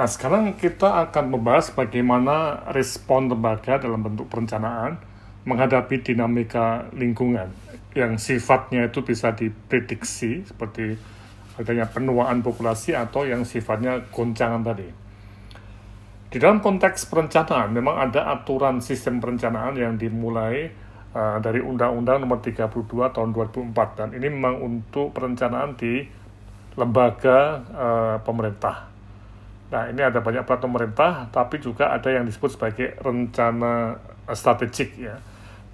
Nah, sekarang kita akan membahas bagaimana respon lembaga dalam bentuk perencanaan menghadapi dinamika lingkungan yang sifatnya itu bisa diprediksi seperti adanya penuaan populasi atau yang sifatnya goncangan tadi. Di dalam konteks perencanaan memang ada aturan sistem perencanaan yang dimulai uh, dari Undang-Undang Nomor 32 Tahun 2004 dan ini memang untuk perencanaan di lembaga uh, pemerintah. Nah, ini ada banyak peraturan pemerintah, tapi juga ada yang disebut sebagai rencana strategik ya.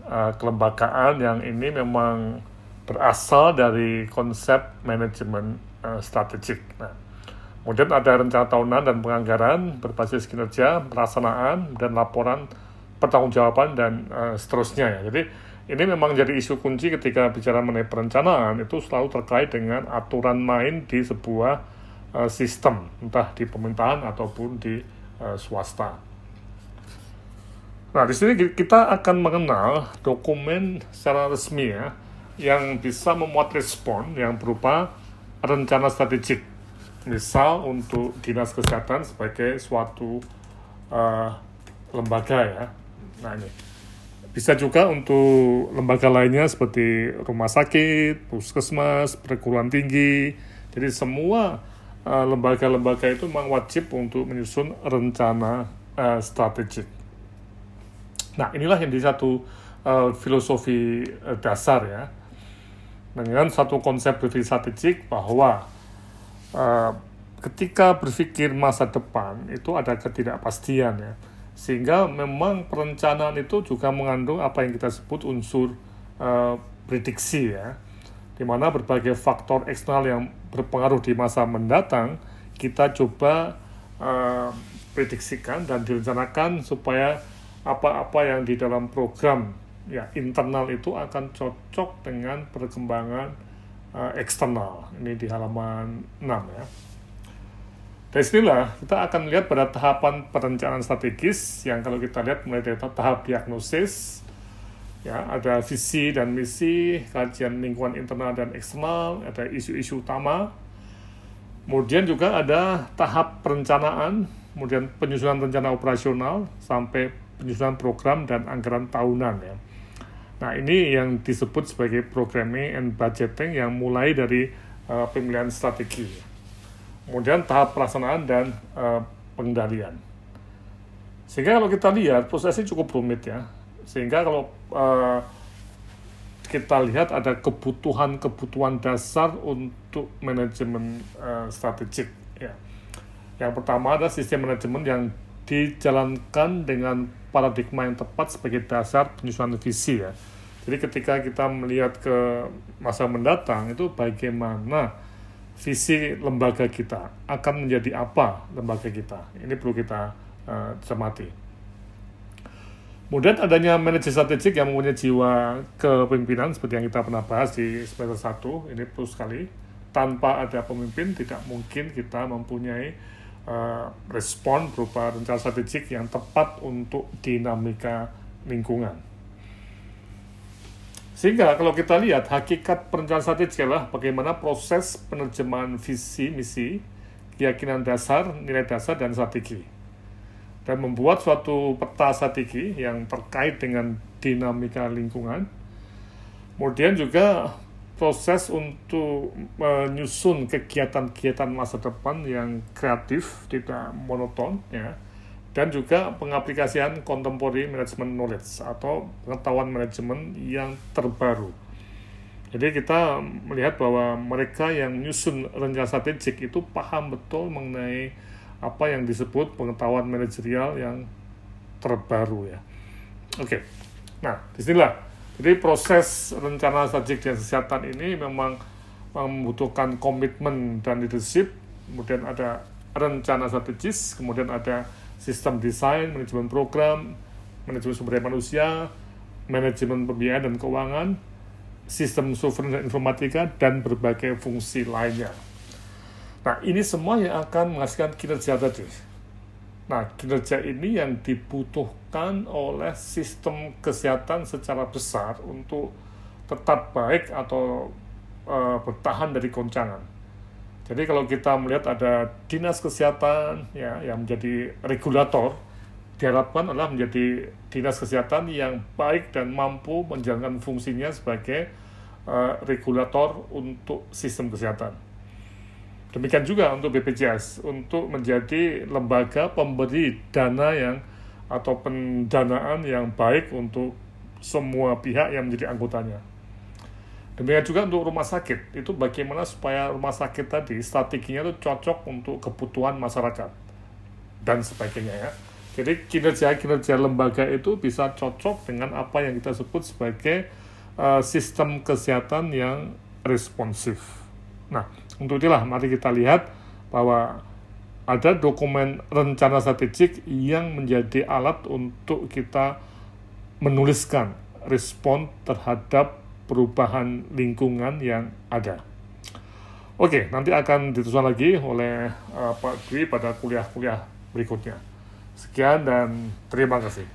Uh, kelembagaan yang ini memang berasal dari konsep manajemen uh, strategik. Nah, kemudian ada rencana tahunan dan penganggaran berbasis kinerja, pelaksanaan, dan laporan pertanggungjawaban dan seterusnya ya. Jadi ini memang jadi isu kunci ketika bicara mengenai perencanaan itu selalu terkait dengan aturan main di sebuah uh, sistem, entah di pemerintahan ataupun di uh, swasta. Nah, di sini kita akan mengenal dokumen secara resmi ya, yang bisa memuat respon yang berupa rencana strategik. Misal untuk dinas kesehatan sebagai suatu uh, lembaga ya. Nah ini bisa juga untuk lembaga lainnya seperti rumah sakit, puskesmas, perguruan tinggi. Jadi semua Eh, lembaga-lembaga uh, itu memang wajib untuk menyusun rencana uh, strategik. Nah, inilah yang di satu uh, filosofi uh, dasar ya. Dengan satu konsep berpikir strategik bahwa uh, ketika berpikir masa depan itu ada ketidakpastian ya. Sehingga memang perencanaan itu juga mengandung apa yang kita sebut unsur uh, prediksi ya di mana berbagai faktor eksternal yang berpengaruh di masa mendatang kita coba uh, prediksikan dan direncanakan supaya apa-apa yang di dalam program ya internal itu akan cocok dengan perkembangan uh, eksternal. Ini di halaman 6 ya. Dari sinilah kita akan melihat pada tahapan perencanaan strategis yang kalau kita lihat mulai dari tahap diagnosis, ya ada visi dan misi kajian lingkungan internal dan eksternal ada isu-isu utama. Kemudian juga ada tahap perencanaan kemudian penyusunan rencana operasional sampai penyusunan program dan anggaran tahunan ya. Nah ini yang disebut sebagai programming and budgeting yang mulai dari uh, pemilihan strategi. Kemudian tahap pelaksanaan dan uh, pengendalian. Sehingga kalau kita lihat prosesnya cukup rumit ya sehingga kalau uh, kita lihat ada kebutuhan-kebutuhan dasar untuk manajemen uh, strategik ya. Yang pertama ada sistem manajemen yang dijalankan dengan paradigma yang tepat sebagai dasar penyusunan visi ya. Jadi ketika kita melihat ke masa mendatang itu bagaimana visi lembaga kita akan menjadi apa lembaga kita. Ini perlu kita uh, cermati. Kemudian adanya manajer strategik yang mempunyai jiwa kepemimpinan seperti yang kita pernah bahas di semester 1, ini plus sekali. Tanpa ada pemimpin tidak mungkin kita mempunyai uh, respon berupa rencana strategik yang tepat untuk dinamika lingkungan. Sehingga kalau kita lihat hakikat perencanaan strategik adalah bagaimana proses penerjemahan visi, misi, keyakinan dasar, nilai dasar, dan strategi dan membuat suatu peta strategi yang terkait dengan dinamika lingkungan. Kemudian juga proses untuk menyusun kegiatan-kegiatan masa depan yang kreatif, tidak monoton, ya, dan juga pengaplikasian contemporary management knowledge atau pengetahuan manajemen yang terbaru. Jadi kita melihat bahwa mereka yang menyusun rencana strategik itu paham betul mengenai apa yang disebut pengetahuan manajerial yang terbaru ya. Oke, nah di sinilah jadi proses rencana strategik dan kesehatan ini memang membutuhkan komitmen dan leadership, kemudian ada rencana strategis, kemudian ada sistem desain, manajemen program, manajemen sumber daya manusia, manajemen pembiayaan dan keuangan, sistem sovereign dan informatika, dan berbagai fungsi lainnya. Nah, ini semua yang akan menghasilkan kinerja tadi. Nah, kinerja ini yang dibutuhkan oleh sistem kesehatan secara besar untuk tetap baik atau uh, bertahan dari goncangan. Jadi kalau kita melihat ada dinas kesehatan ya yang menjadi regulator, diharapkan adalah menjadi dinas kesehatan yang baik dan mampu menjalankan fungsinya sebagai uh, regulator untuk sistem kesehatan. Demikian juga untuk BPJS untuk menjadi lembaga pemberi dana yang atau pendanaan yang baik untuk semua pihak yang menjadi anggotanya. Demikian juga untuk rumah sakit, itu bagaimana supaya rumah sakit tadi strateginya itu cocok untuk kebutuhan masyarakat dan sebagainya ya. Jadi kinerja-kinerja lembaga itu bisa cocok dengan apa yang kita sebut sebagai uh, sistem kesehatan yang responsif. Nah, untuk itulah mari kita lihat bahwa ada dokumen rencana strategik yang menjadi alat untuk kita menuliskan respon terhadap perubahan lingkungan yang ada. Oke, nanti akan dituliskan lagi oleh uh, Pak Dwi pada kuliah-kuliah berikutnya. Sekian dan terima kasih.